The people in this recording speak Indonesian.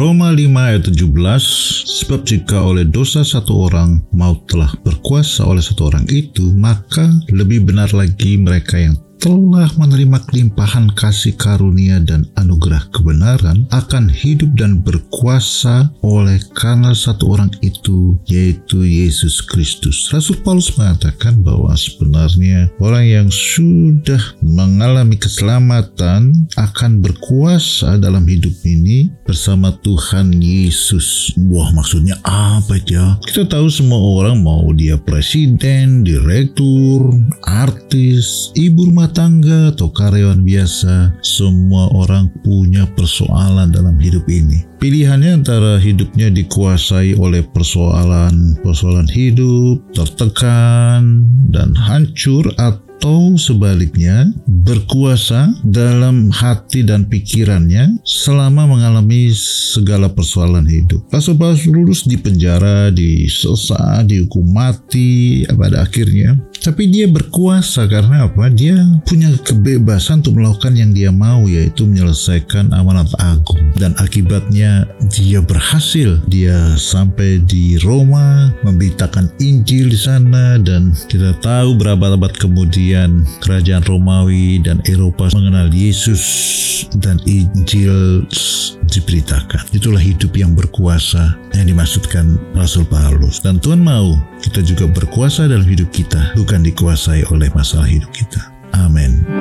Roma 5 ayat 17 Sebab jika oleh dosa satu orang maut telah berkuasa oleh satu orang itu maka lebih benar lagi mereka yang telah menerima kelimpahan kasih karunia dan anugerah kebenaran akan hidup dan berkuasa oleh karena satu orang itu yaitu Yesus Kristus. Rasul Paulus mengatakan bahwa sebenarnya orang yang sudah mengalami keselamatan akan berkuasa dalam hidup ini bersama Tuhan Yesus. Wah maksudnya apa ya? Kita tahu semua orang mau dia presiden, direktur, artis, ibu rumah tangga atau karyawan biasa, semua orang punya persoalan dalam hidup ini. Pilihannya antara hidupnya dikuasai oleh persoalan-persoalan hidup, tertekan, dan hancur atau atau sebaliknya berkuasa dalam hati dan pikirannya selama mengalami segala persoalan hidup. Rasul Paulus lulus di penjara, disesa, dihukum mati pada akhirnya. Tapi dia berkuasa karena apa? Dia punya kebebasan untuk melakukan yang dia mau yaitu menyelesaikan amanat agung. Dan akibatnya dia berhasil. Dia sampai di Roma memberitakan Injil di sana dan kita tahu berapa abad kemudian kerajaan Romawi dan Eropa mengenal Yesus dan Injil diberitakan. Itulah hidup yang berkuasa yang dimaksudkan Rasul Paulus. Dan Tuhan mau kita juga berkuasa dalam hidup kita, bukan dikuasai oleh masalah hidup kita. Amin.